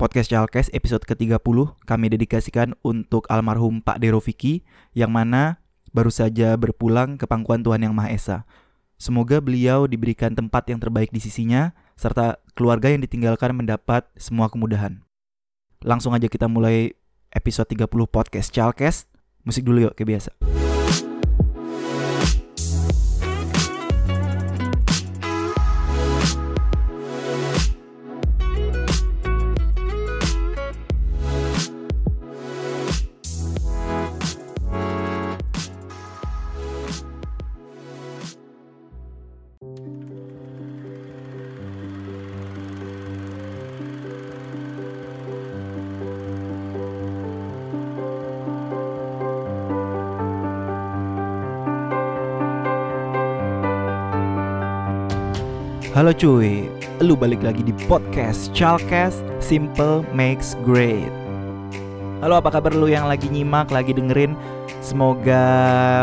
Podcast Chalkes episode ke-30 kami dedikasikan untuk almarhum Pak Deroviki yang mana baru saja berpulang ke pangkuan Tuhan Yang Maha Esa. Semoga beliau diberikan tempat yang terbaik di sisinya serta keluarga yang ditinggalkan mendapat semua kemudahan. Langsung aja kita mulai episode 30 Podcast Chalkes. Musik dulu yuk kayak biasa. Halo cuy, lu balik lagi di podcast Chalkes Simple Makes Great. Halo apa kabar lu yang lagi nyimak, lagi dengerin? Semoga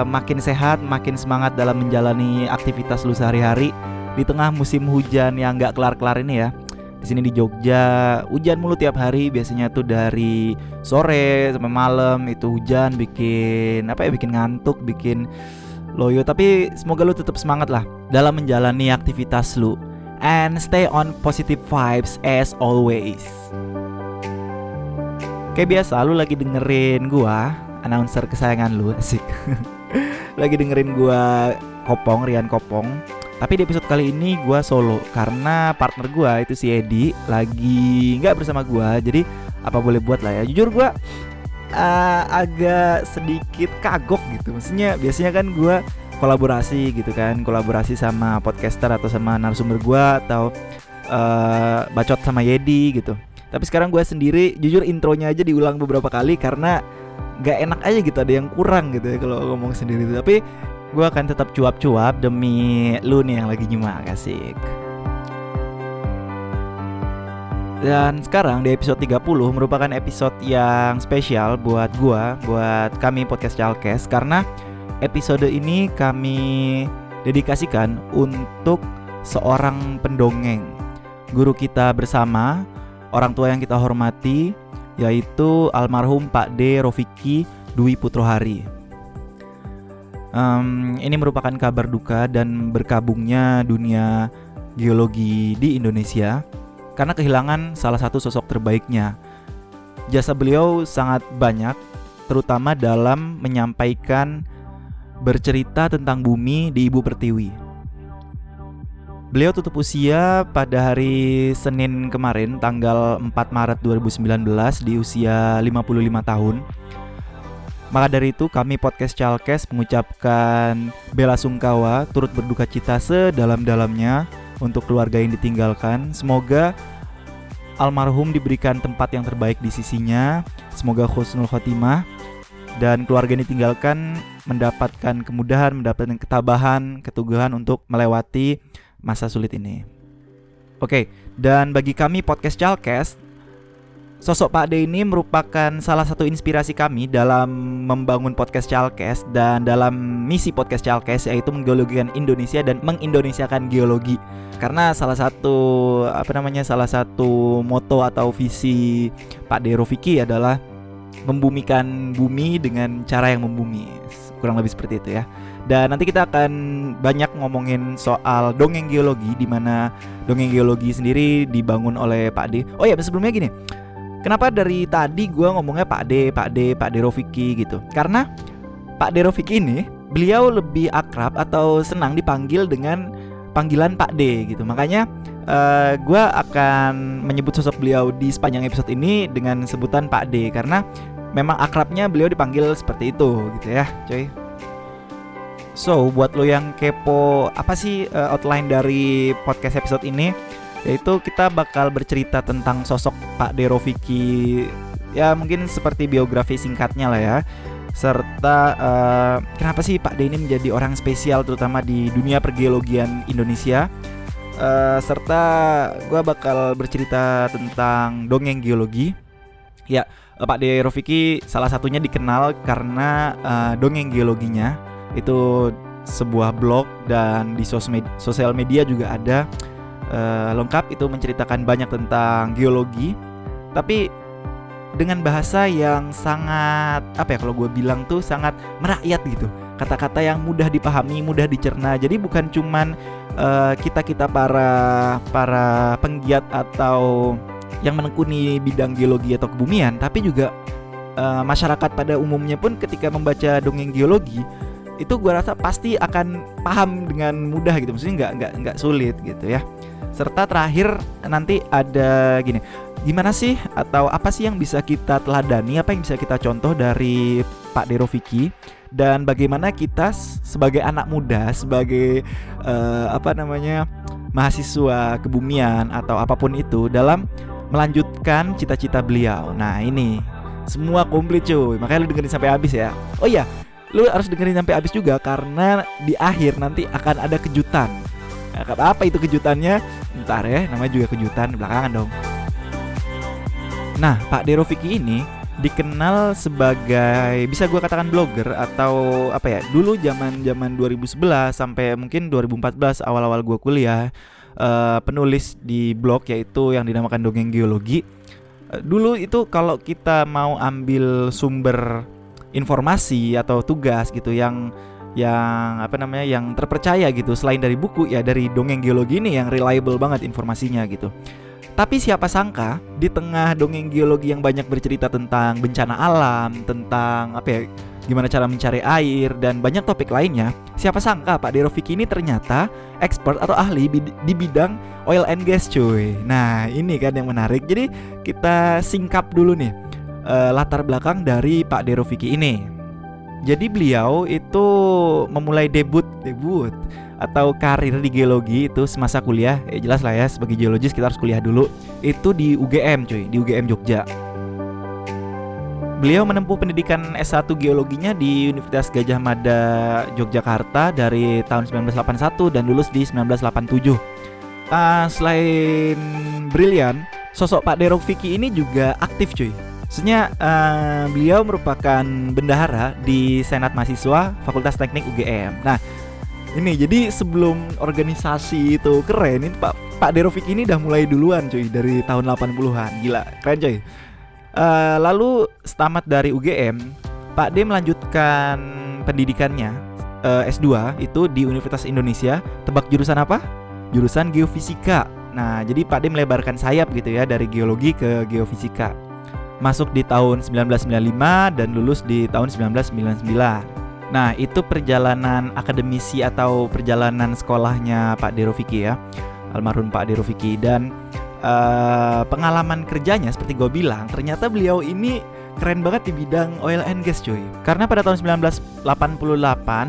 makin sehat, makin semangat dalam menjalani aktivitas lu sehari-hari di tengah musim hujan yang gak kelar-kelar ini ya. Di sini di Jogja hujan mulu tiap hari, biasanya tuh dari sore sampai malam itu hujan bikin apa ya, bikin ngantuk, bikin loyo tapi semoga lu tetap semangat lah dalam menjalani aktivitas lu and stay on positive vibes as always. Kayak biasa lu lagi dengerin gua announcer kesayangan lu asik. Lagi dengerin gua Kopong Rian Kopong. Tapi di episode kali ini gua solo karena partner gua itu si Edi lagi nggak bersama gua. Jadi apa boleh buat lah ya. Jujur gua uh, agak sedikit kagok gitu. Maksudnya biasanya kan gue kolaborasi gitu kan kolaborasi sama podcaster atau sama narasumber gue atau uh, bacot sama Yedi gitu. Tapi sekarang gue sendiri jujur intronya aja diulang beberapa kali karena gak enak aja gitu ada yang kurang gitu ya kalau ngomong sendiri tapi gue akan tetap cuap-cuap demi lu nih yang lagi nyimak asik. Dan sekarang di episode 30 merupakan episode yang spesial buat gua, buat kami podcast Chalkes karena episode ini kami dedikasikan untuk seorang pendongeng. Guru kita bersama, orang tua yang kita hormati yaitu almarhum Pak D Rofiki Dwi Putrohari. Um, ini merupakan kabar duka dan berkabungnya dunia geologi di Indonesia karena kehilangan salah satu sosok terbaiknya. Jasa beliau sangat banyak, terutama dalam menyampaikan bercerita tentang bumi di Ibu Pertiwi. Beliau tutup usia pada hari Senin kemarin tanggal 4 Maret 2019 di usia 55 tahun. Maka dari itu kami podcast Chalkes mengucapkan bela sungkawa turut berduka cita sedalam-dalamnya untuk keluarga yang ditinggalkan. Semoga almarhum diberikan tempat yang terbaik di sisinya. Semoga khusnul khotimah dan keluarga yang ditinggalkan mendapatkan kemudahan, mendapatkan ketabahan, keteguhan untuk melewati masa sulit ini. Oke, dan bagi kami podcast Chalkes Sosok Pak D ini merupakan salah satu inspirasi kami dalam membangun podcast Chalkes dan dalam misi podcast Chalkes yaitu menggeologikan Indonesia dan mengindonesiakan geologi. Karena salah satu apa namanya salah satu moto atau visi Pak D Rofiki adalah membumikan bumi dengan cara yang membumi. Kurang lebih seperti itu ya. Dan nanti kita akan banyak ngomongin soal dongeng geologi di mana dongeng geologi sendiri dibangun oleh Pak D. Oh ya, sebelumnya gini Kenapa dari tadi gue ngomongnya Pak D, Pak D, Pak D Rofiki gitu? Karena Pak D Rofiki ini beliau lebih akrab atau senang dipanggil dengan panggilan Pak D gitu. Makanya uh, eh, gue akan menyebut sosok beliau di sepanjang episode ini dengan sebutan Pak D karena memang akrabnya beliau dipanggil seperti itu gitu ya, coy. So, buat lo yang kepo apa sih uh, outline dari podcast episode ini? yaitu kita bakal bercerita tentang sosok Pak Deroviki ya mungkin seperti biografi singkatnya lah ya serta uh, kenapa sih Pak D ini menjadi orang spesial terutama di dunia pergeologian Indonesia uh, serta gue bakal bercerita tentang dongeng geologi ya uh, Pak D Rofiki salah satunya dikenal karena uh, dongeng geologinya. Itu sebuah blog dan di sosial media juga ada. Uh, lengkap itu menceritakan banyak tentang geologi. Tapi dengan bahasa yang sangat apa ya kalau gue bilang tuh sangat merakyat gitu. Kata-kata yang mudah dipahami mudah dicerna. Jadi bukan cuman uh, kita kita para para penggiat atau yang menekuni bidang geologi atau kebumian tapi juga uh, masyarakat pada umumnya pun ketika membaca dongeng geologi itu gue rasa pasti akan paham dengan mudah gitu. Maksudnya nggak nggak nggak sulit gitu ya. Serta terakhir nanti ada gini gimana sih atau apa sih yang bisa kita teladani apa yang bisa kita contoh dari Pak Deroviki dan bagaimana kita sebagai anak muda sebagai uh, apa namanya mahasiswa kebumian atau apa pun itu dalam melanjutkan cita-cita beliau. Nah, ini semua komplit cuy. Makanya lu dengerin sampai habis ya. Oh iya, lu harus dengerin sampai habis juga karena di akhir nanti akan ada kejutan. Nah, apa itu kejutannya? Ntar ya, namanya juga kejutan belakangan dong. Nah, Pak Deroviki ini dikenal sebagai bisa gue katakan blogger atau apa ya dulu zaman zaman 2011 sampai mungkin 2014 awal-awal gue kuliah uh, penulis di blog yaitu yang dinamakan dongeng geologi. Uh, dulu itu kalau kita mau ambil sumber informasi atau tugas gitu yang yang apa namanya yang terpercaya gitu selain dari buku ya dari dongeng geologi ini yang reliable banget informasinya gitu tapi siapa sangka di tengah dongeng geologi yang banyak bercerita tentang bencana alam, tentang apa ya, gimana cara mencari air dan banyak topik lainnya, siapa sangka Pak Deroviki ini ternyata expert atau ahli di bidang oil and gas cuy. Nah, ini kan yang menarik. Jadi kita singkap dulu nih uh, latar belakang dari Pak Deroviki ini. Jadi beliau itu memulai debut debut atau karir di geologi itu semasa kuliah ya jelas lah ya sebagai geologis kita harus kuliah dulu itu di UGM cuy di UGM Jogja Beliau menempuh pendidikan S1 geologinya di Universitas Gajah Mada Yogyakarta dari tahun 1981 dan lulus di 1987. Uh, selain brilian, sosok Pak Derok Vicky ini juga aktif cuy. Sebenarnya uh, beliau merupakan bendahara di Senat Mahasiswa Fakultas Teknik UGM. Nah, ini jadi sebelum organisasi itu keren ini Pak Pak Derovic ini udah mulai duluan cuy dari tahun 80-an. Gila, keren cuy. Uh, lalu setamat dari UGM, Pak D melanjutkan pendidikannya uh, eh, S2 itu di Universitas Indonesia. Tebak jurusan apa? Jurusan geofisika. Nah, jadi Pak D melebarkan sayap gitu ya dari geologi ke geofisika. Masuk di tahun 1995 dan lulus di tahun 1999. Nah, itu perjalanan akademisi atau perjalanan sekolahnya Pak Deroviki ya, almarhum Pak Deroviki dan uh, pengalaman kerjanya seperti gue bilang, ternyata beliau ini keren banget di bidang oil and gas cuy. Karena pada tahun 1988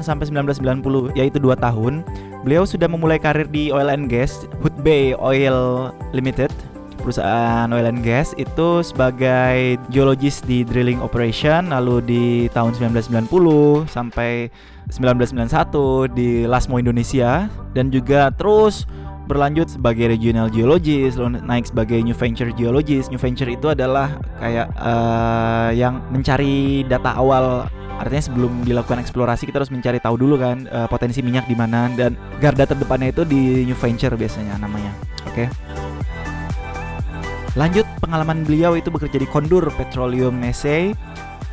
sampai 1990 yaitu 2 tahun, beliau sudah memulai karir di oil and gas Hood Bay Oil Limited perusahaan oil and gas itu sebagai geologis di drilling operation lalu di tahun 1990 sampai 1991 di Lasmo Indonesia. Dan juga terus berlanjut sebagai regional geologist lalu naik sebagai new venture geologist new venture itu adalah kayak uh, yang mencari data awal. Artinya sebelum dilakukan eksplorasi kita harus mencari tahu dulu kan uh, potensi minyak di mana dan garda terdepannya itu di new venture biasanya namanya. Oke? okay? Lanjut pengalaman beliau itu bekerja di Kondur Petroleum SA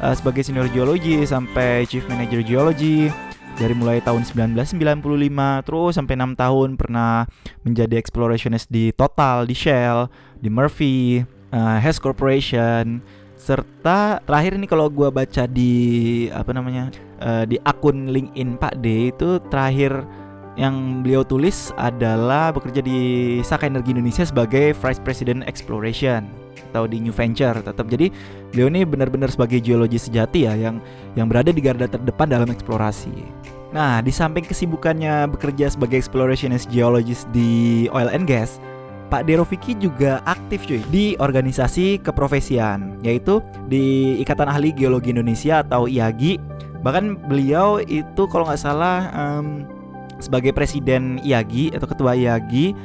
uh, sebagai senior geologi sampai chief manager geologi. Dari mulai tahun 1995 terus sampai 6 tahun pernah menjadi explorationist di Total, di Shell, di Murphy, uh, Hess Corporation. Serta terakhir ini kalau gue baca di apa namanya uh, di akun LinkedIn Pak D itu terakhir yang beliau tulis adalah bekerja di Saka Energi Indonesia sebagai Vice President Exploration atau di New Venture tetap jadi beliau ini benar-benar sebagai geologi sejati ya yang yang berada di garda terdepan dalam eksplorasi. Nah, di samping kesibukannya bekerja sebagai explorationist geologist di oil and gas, Pak Deroviki juga aktif cuy di organisasi keprofesian yaitu di Ikatan Ahli Geologi Indonesia atau IAGI. Bahkan beliau itu kalau nggak salah um, sebagai presiden IAGI atau ketua IAGI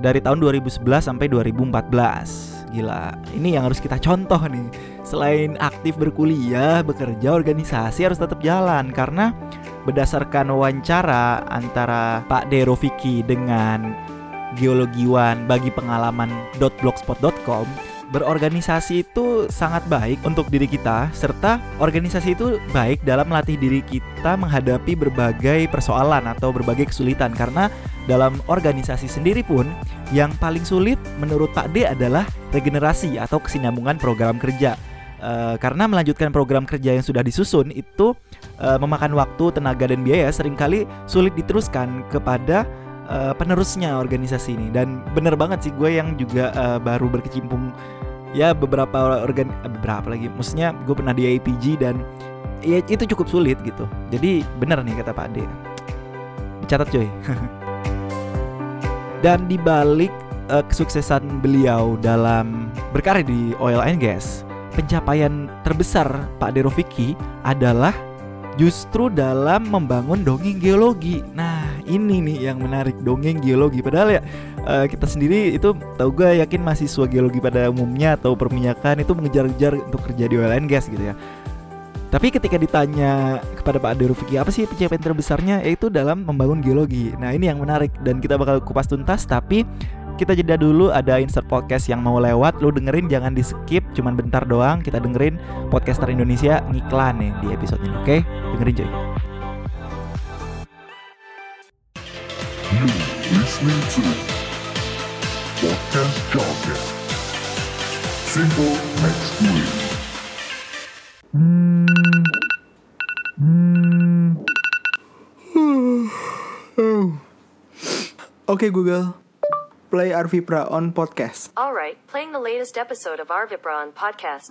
dari tahun 2011 sampai 2014. Gila, ini yang harus kita contoh nih. Selain aktif berkuliah, bekerja, organisasi harus tetap jalan karena berdasarkan wawancara antara Pak Deroviki dengan geologiwan bagi pengalaman .blogspot.com berorganisasi itu sangat baik untuk diri kita serta organisasi itu baik dalam melatih diri kita menghadapi berbagai persoalan atau berbagai kesulitan karena dalam organisasi sendiri pun yang paling sulit menurut Pak D adalah regenerasi atau kesinambungan program kerja. Uh, karena melanjutkan program kerja yang sudah disusun itu uh, memakan waktu, tenaga dan biaya sering kali sulit diteruskan kepada uh, penerusnya organisasi ini. Dan bener banget sih gue yang juga uh, baru berkecimpung ya beberapa organ eh, beberapa lagi maksudnya gue pernah di APG dan ya itu cukup sulit gitu. Jadi bener nih kata Pak Ade. Dicatat coy. Dan dibalik uh, kesuksesan beliau dalam berkarya di oil and gas pencapaian terbesar Pak Derofiki adalah justru dalam membangun dongeng geologi. Nah, ini nih yang menarik dongeng geologi. Padahal ya uh, kita sendiri itu tahu gue yakin mahasiswa geologi pada umumnya atau perminyakan itu mengejar-ngejar untuk kerja di oil and gas gitu ya. Tapi ketika ditanya kepada Pak Ade Rufiki apa sih pencapaian terbesarnya yaitu dalam membangun geologi. Nah ini yang menarik dan kita bakal kupas tuntas tapi kita jeda dulu ada insert podcast yang mau lewat lu dengerin jangan di skip cuman bentar doang kita dengerin podcaster Indonesia ngiklan nih di episode ini oke okay? dengerin coy You listening to Podcast Jargon Simple Next Week. Oke okay, Google play Arvipra on podcast. Alright, playing the latest episode of Arvipra on podcast.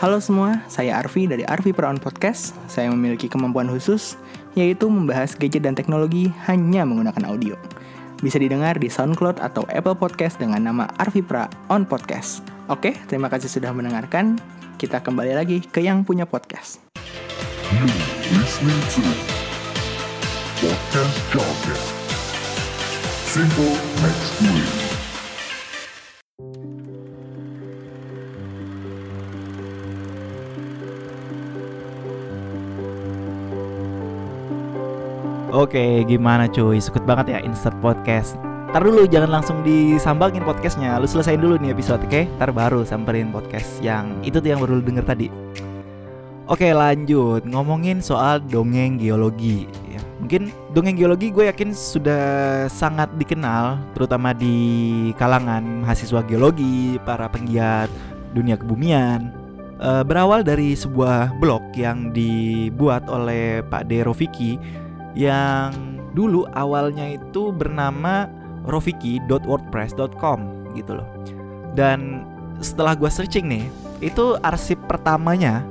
Halo semua, saya Arvi dari Arvi on Podcast. Saya memiliki kemampuan khusus, yaitu membahas gadget dan teknologi hanya menggunakan audio. Bisa didengar di SoundCloud atau Apple Podcast dengan nama Arvi Pra on Podcast. Oke, terima kasih sudah mendengarkan. Kita kembali lagi ke yang punya podcast. You Podcast. Simple next Oke, gimana cuy? Sukut banget ya insert podcast. Ntar dulu jangan langsung disambangin podcastnya Lu selesain dulu nih episode oke okay? Ntar baru samperin podcast yang itu tuh yang baru lu denger tadi Oke lanjut ngomongin soal dongeng geologi Mungkin dongeng geologi gue yakin sudah sangat dikenal terutama di kalangan mahasiswa geologi, para penggiat dunia kebumian. E, berawal dari sebuah blog yang dibuat oleh Pak De Rofiki yang dulu awalnya itu bernama rofiki.wordpress.com gitu loh. Dan setelah gue searching nih, itu arsip pertamanya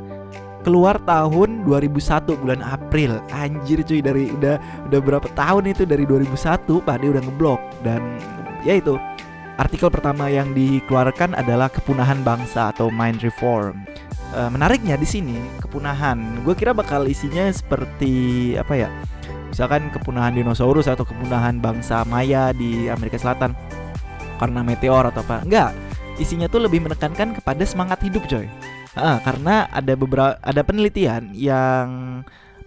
keluar tahun 2001 bulan April. Anjir cuy dari udah udah berapa tahun itu dari 2001 Pak Ade udah ngeblok. Dan ya itu artikel pertama yang dikeluarkan adalah kepunahan bangsa atau mind reform. E, menariknya di sini kepunahan gue kira bakal isinya seperti apa ya misalkan kepunahan dinosaurus atau kepunahan bangsa Maya di Amerika Selatan karena meteor atau apa enggak isinya tuh lebih menekankan kepada semangat hidup coy karena ada beberapa ada penelitian yang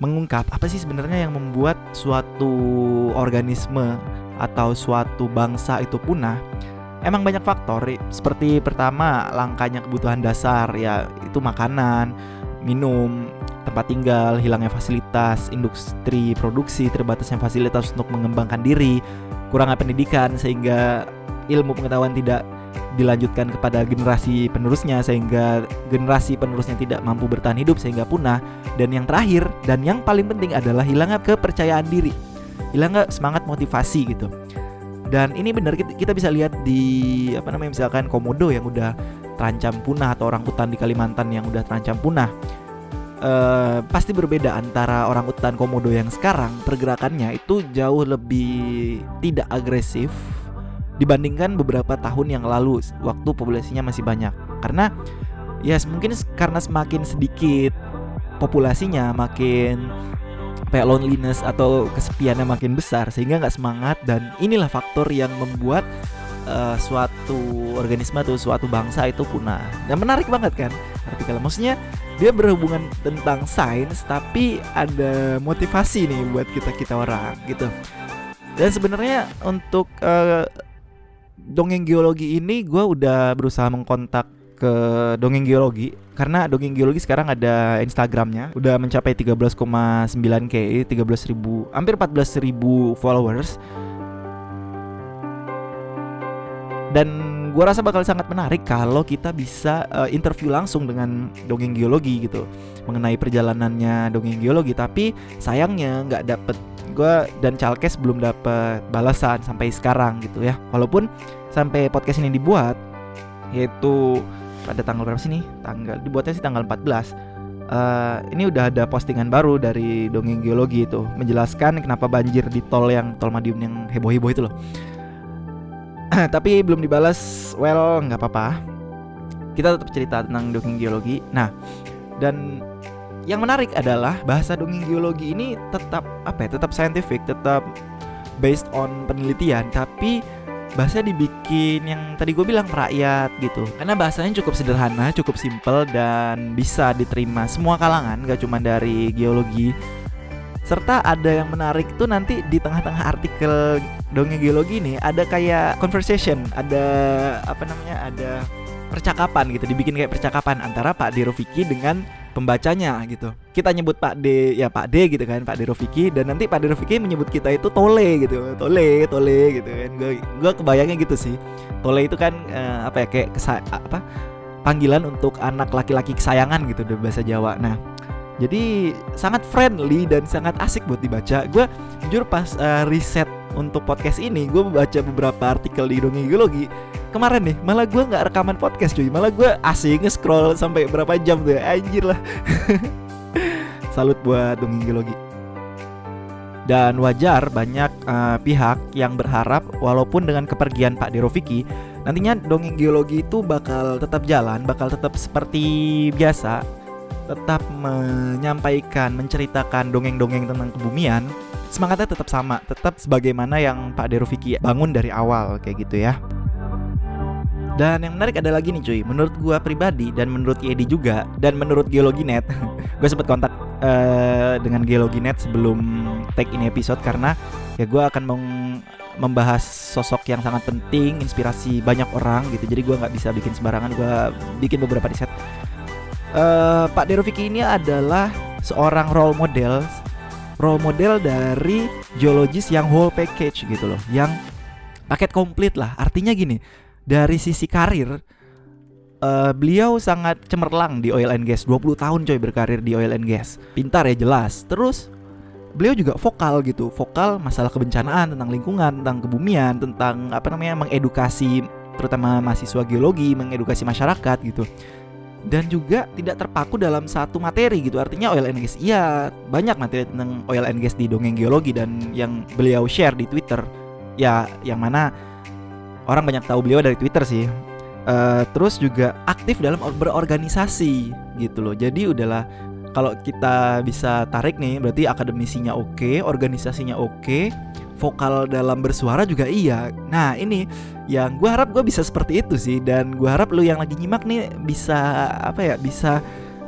mengungkap apa sih sebenarnya yang membuat suatu organisme atau suatu bangsa itu punah. Emang banyak faktor seperti pertama langkanya kebutuhan dasar ya itu makanan, minum, tempat tinggal, hilangnya fasilitas, industri produksi, terbatasnya fasilitas untuk mengembangkan diri, kurangnya pendidikan sehingga ilmu pengetahuan tidak dilanjutkan kepada generasi penerusnya sehingga generasi penerusnya tidak mampu bertahan hidup sehingga punah. Dan yang terakhir dan yang paling penting adalah hilangnya kepercayaan diri. Hilangnya semangat motivasi gitu. Dan ini benar kita bisa lihat di apa namanya misalkan komodo yang udah terancam punah atau orang hutan di Kalimantan yang udah terancam punah uh, pasti berbeda antara orang hutan komodo yang sekarang. Pergerakannya itu jauh lebih tidak agresif dibandingkan beberapa tahun yang lalu waktu populasinya masih banyak. Karena ya mungkin karena semakin sedikit populasinya makin kayak loneliness atau kesepiannya makin besar sehingga nggak semangat dan inilah faktor yang membuat uh, suatu organisme atau suatu bangsa itu punah. Dan menarik banget kan artikel. Maksudnya dia berhubungan tentang sains tapi ada motivasi nih buat kita kita orang gitu. Dan sebenarnya untuk uh, dongeng geologi ini gue udah berusaha mengkontak ke dongeng geologi. Karena dongeng geologi sekarang ada Instagramnya udah mencapai 13,9 k 13 ribu hampir 14 ribu followers dan gue rasa bakal sangat menarik kalau kita bisa uh, interview langsung dengan dongeng geologi gitu. Mengenai perjalanannya dongeng geologi. Tapi sayangnya nggak dapet gue dan Chalkes belum dapat balasan sampai sekarang gitu ya. Walaupun sampai podcast ini dibuat yaitu pada tanggal berapa sih nih? Tanggal dibuatnya sih tanggal 14 uh, eh, ini udah ada postingan baru dari dongeng geologi itu. Menjelaskan kenapa banjir di tol yang tol Madiun yang heboh-heboh itu loh tapi belum dibalas well nggak apa-apa kita tetap cerita tentang dongeng geologi nah dan yang menarik adalah bahasa dongeng geologi ini tetap apa ya? Tetap scientific, tetap based on penelitian, tapi bahasa dibikin yang tadi gue bilang rakyat gitu. Karena bahasanya cukup sederhana, cukup simple dan bisa diterima semua kalangan, gak cuma dari geologi. Serta ada yang menarik tuh nanti di tengah-tengah artikel dongeng geologi ini ada kayak conversation, ada apa namanya? ada percakapan gitu, dibikin kayak percakapan antara Pak Derofiki dengan pembacanya gitu. Kita nyebut Pak D ya Pak D gitu kan, Pak D Rofiki dan nanti Pak D Rofiki menyebut kita itu Tole gitu. Tole, Tole gitu kan. Gue gue kebayangnya gitu sih. Tole itu kan uh, apa ya kayak kesa apa panggilan untuk anak laki-laki kesayangan gitu di bahasa Jawa. Nah, jadi sangat friendly dan sangat asik buat dibaca. Gue jujur pas uh, riset untuk podcast ini, gue baca beberapa artikel di Dongeng Geologi. Kemarin nih malah gue nggak rekaman podcast cuy. Malah gue asing scroll sampai berapa jam tuh ya. Anjir lah. Salut buat dongeng geologi. Dan wajar banyak uh, pihak yang berharap walaupun dengan kepergian Pak Derofiki nantinya dongeng geologi itu bakal tetap jalan bakal tetap seperti biasa tetap menyampaikan menceritakan dongeng-dongeng tentang kebumian semangatnya tetap sama tetap sebagaimana yang Pak Derofiki bangun dari awal kayak gitu ya dan yang menarik ada lagi nih cuy, menurut gua pribadi dan menurut Yedi juga dan menurut Geologi Net, gue sempet kontak uh, dengan Geologi Net sebelum take ini episode karena ya gua akan membahas sosok yang sangat penting, inspirasi banyak orang gitu. Jadi gua nggak bisa bikin sembarangan, gua bikin beberapa riset. Uh, Pak Derofiki ini adalah seorang role model, role model dari geologis yang whole package gitu loh, yang paket komplit lah. Artinya gini, dari sisi karir uh, beliau sangat cemerlang di oil and gas. 20 tahun coy berkarir di oil and gas. Pintar ya jelas. Terus beliau juga vokal gitu. Vokal masalah kebencanaan tentang lingkungan tentang kebumian tentang apa namanya mengedukasi terutama mahasiswa geologi mengedukasi masyarakat gitu dan juga tidak terpaku dalam satu materi gitu artinya oil and gas iya banyak materi tentang oil and gas di dongeng geologi dan yang beliau share di Twitter ya yang mana orang banyak tahu beliau dari Twitter sih. Uh, terus juga aktif dalam berorganisasi gitu loh. Jadi udahlah kalau kita bisa tarik nih berarti akademisinya oke, organisasinya oke, vokal dalam bersuara juga iya. Nah ini yang gue harap gue bisa seperti itu sih dan gue harap lu yang lagi nyimak nih bisa apa ya bisa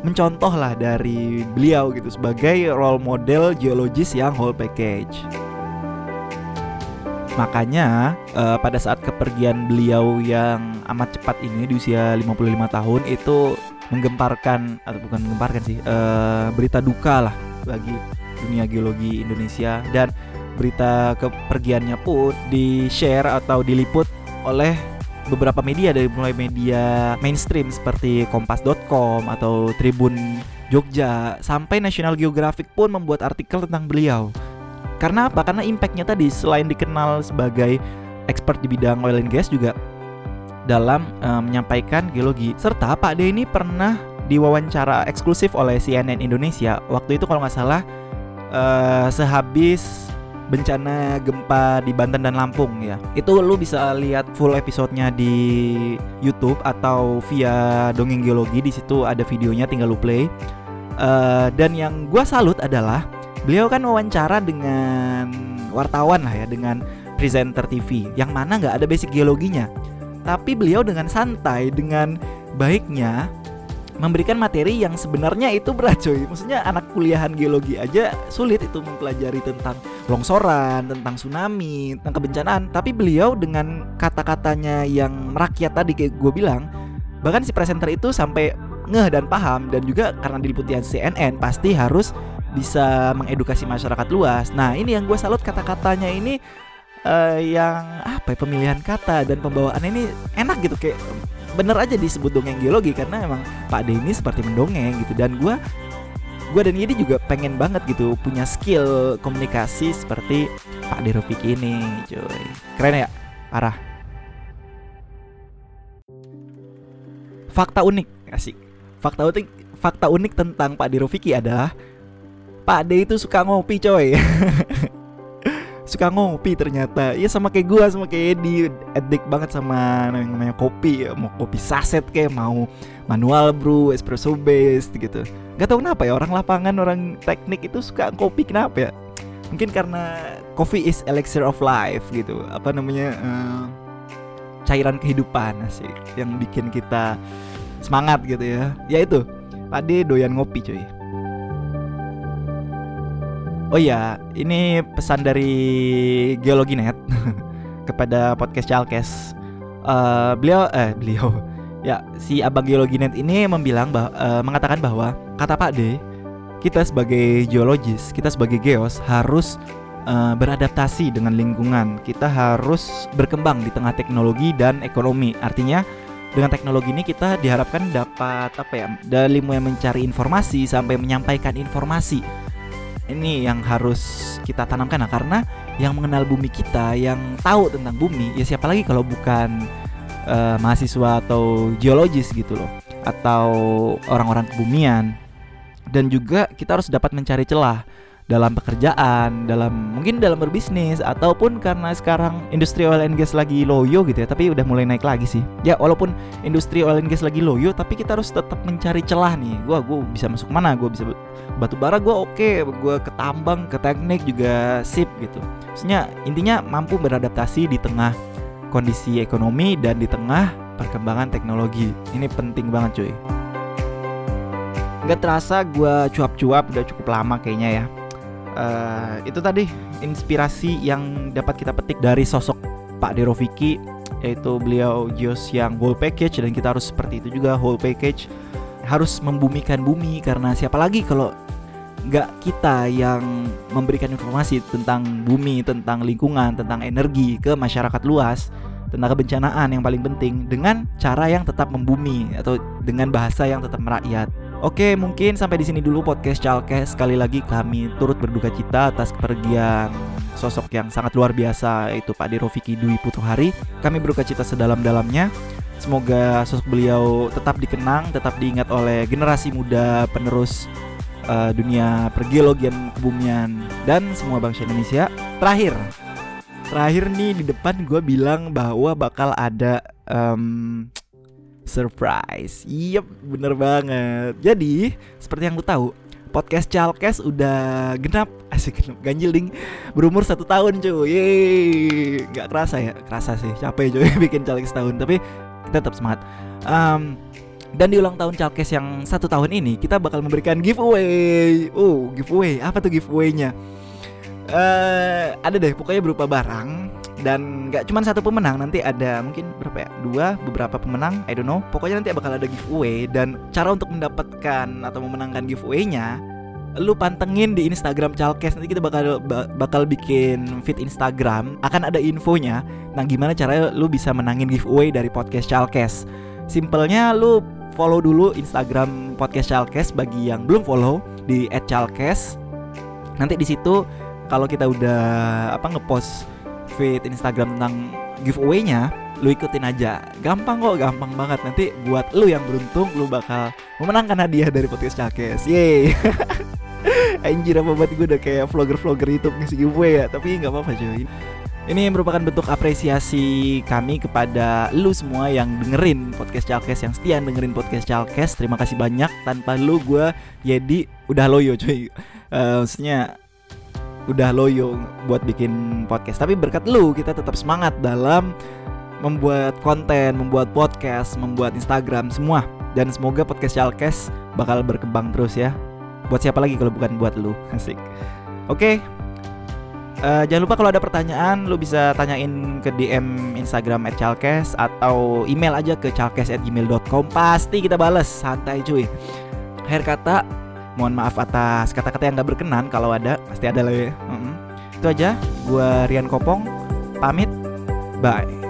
mencontoh lah dari beliau gitu sebagai role model geologis yang whole package. Makanya uh, pada saat kepergian beliau yang amat cepat ini di usia 55 tahun itu menggemparkan atau bukan menggemparkan sih uh, berita duka lah bagi dunia geologi Indonesia dan berita kepergiannya pun di share atau diliput oleh beberapa media dari mulai media mainstream seperti kompas.com atau Tribun Jogja sampai National Geographic pun membuat artikel tentang beliau karena apa? Karena impactnya tadi selain dikenal sebagai expert di bidang oil and gas juga dalam uh, menyampaikan geologi. Serta Pak D ini pernah diwawancara eksklusif oleh CNN Indonesia. Waktu itu kalau nggak salah uh, sehabis bencana gempa di Banten dan Lampung ya. Itu lu bisa lihat full episodenya di YouTube atau via Dongeng Geologi di situ ada videonya tinggal lu play. Uh, dan yang gue salut adalah beliau kan wawancara dengan wartawan lah ya dengan presenter TV yang mana nggak ada basic geologinya tapi beliau dengan santai dengan baiknya memberikan materi yang sebenarnya itu berat coy. Maksudnya anak kuliahan geologi aja sulit itu mempelajari tentang longsoran, tentang tsunami, tentang kebencanaan. Tapi beliau dengan kata-katanya yang merakyat tadi kayak gue bilang Bahkan si presenter itu sampai ngeh dan paham Dan juga karena diliputi CNN pasti harus bisa mengedukasi masyarakat luas. Nah ini yang gue salut kata-katanya ini uh, yang apa ya pemilihan kata dan pembawaannya ini enak gitu kayak bener aja disebut dongeng geologi karena emang Pak D ini seperti mendongeng gitu. Dan gue gue dan Yedi juga pengen banget gitu punya skill komunikasi seperti Pak D Rufiki ini cuy. Keren ya? Parah. Fakta unik asik. Fakta unik fakta unik tentang Pak D Rufiki adalah Pak D itu suka ngopi coy suka ngopi ternyata. Ya sama kayak gua sama kayak Edi. Edik banget sama yang namanya kopi ya. Mau kopi saset kayak mau manual brew espresso based gitu. Gak tau kenapa ya orang lapangan orang teknik itu suka kopi kenapa ya? Mungkin karena coffee is elixir of life gitu. Apa namanya uh, cairan kehidupan sih yang bikin kita semangat gitu ya. Ya itu Pak doyan ngopi cuy Oh iya, ini pesan dari Geologi Net kepada podcast Chalkes. Uh, beliau eh beliau ya si abang Geologi Net ini membilang bah, uh, mengatakan bahwa kata Pak D, kita sebagai geologis, kita sebagai geos harus uh, beradaptasi dengan lingkungan. Kita harus berkembang di tengah teknologi dan ekonomi. Artinya dengan teknologi ini kita diharapkan dapat apa ya dari mulai mencari informasi sampai menyampaikan informasi ini yang harus kita tanamkan nah karena yang mengenal bumi kita yang tahu tentang bumi ya siapa lagi kalau bukan uh, mahasiswa atau geologis gitu loh atau orang-orang kebumian. Dan juga kita harus dapat mencari celah dalam pekerjaan, dalam mungkin dalam berbisnis ataupun karena sekarang industri oil and gas lagi loyo gitu ya, tapi udah mulai naik lagi sih. Ya walaupun industri oil and gas lagi loyo, tapi kita harus tetap mencari celah nih. Gua gua bisa masuk mana? Gua bisa batu bara gua oke, okay. gua ke tambang, ke teknik juga sip gitu. Maksudnya intinya mampu beradaptasi di tengah kondisi ekonomi dan di tengah perkembangan teknologi. Ini penting banget cuy. Gak terasa gue cuap-cuap udah cukup lama kayaknya ya uh, itu tadi inspirasi yang dapat kita petik dari sosok Pak Deroviki yaitu beliau Gios yang whole package dan kita harus seperti itu juga whole package harus membumikan bumi karena siapa lagi kalau nggak kita yang memberikan informasi tentang bumi, tentang lingkungan, tentang energi ke masyarakat luas, tentang kebencanaan yang paling penting dengan cara yang tetap membumi atau dengan bahasa yang tetap merakyat. Oke, mungkin sampai di sini dulu podcast Chalkes. Sekali lagi kami turut berduka cita atas kepergian sosok yang sangat luar biasa yaitu Pak Derofiki Dwi Putuhari. Kami berduka cita sedalam-dalamnya. Semoga sosok beliau tetap dikenang, tetap diingat oleh generasi muda penerus uh, dunia pergeologian kebumian dan semua bangsa Indonesia. Terakhir, terakhir nih di depan gue bilang bahwa bakal ada um, surprise. Yep, bener banget. Jadi, seperti yang lu tahu, podcast Chalkes udah genap. Asik genap. Ganjil ding. Berumur satu tahun cuy. Yeay. Nggak kerasa ya? Kerasa sih. Capek cuy bikin Chalkes tahun tapi kita tetap semangat. Um, dan di ulang tahun Chalkes yang satu tahun ini kita bakal memberikan giveaway. Oh giveaway. Apa tuh giveawaynya? Uh, ada deh. Pokoknya berupa barang dan nggak cuma satu pemenang nanti ada mungkin berapa ya? Dua beberapa pemenang I don't know. Pokoknya nanti bakal ada giveaway dan cara untuk mendapatkan atau memenangkan giveaway-nya lu pantengin di Instagram Chalkes. Nanti kita bakal bakal bikin feed Instagram akan ada infonya. Nah gimana caranya lu bisa menangin giveaway dari podcast Chalkes? Simpelnya lu follow dulu Instagram podcast Chalkes bagi yang belum follow di @chalkes. Nanti di situ kalau kita udah apa ngepost feed Instagram tentang giveaway-nya, lu ikutin aja. Gampang kok, gampang banget. Nanti buat lu yang beruntung, lu bakal memenangkan hadiah dari podcast Cakes. Yeay. Anjir apa buat gue udah kayak vlogger-vlogger YouTube ngisi giveaway ya Tapi nggak apa-apa cuy Ini merupakan bentuk apresiasi kami kepada lu semua yang dengerin podcast Chalkes Yang setia dengerin podcast Chalkes Terima kasih banyak Tanpa lu gue Yedi udah loyo cuy uh, Maksudnya udah loyo buat bikin podcast tapi berkat lu kita tetap semangat dalam membuat konten, membuat podcast, membuat Instagram semua dan semoga podcast Chalkes bakal berkembang terus ya. Buat siapa lagi kalau bukan buat lu? Asik. Oke. Uh, jangan lupa kalau ada pertanyaan lu bisa tanyain ke DM Instagram @chalkes atau email aja ke chalkes@gmail.com pasti kita bales santai cuy. Akhir kata mohon maaf atas kata-kata yang gak berkenan kalau ada pasti ada lah ya. Mm -hmm. Itu aja. Gua Rian Kopong pamit. Bye.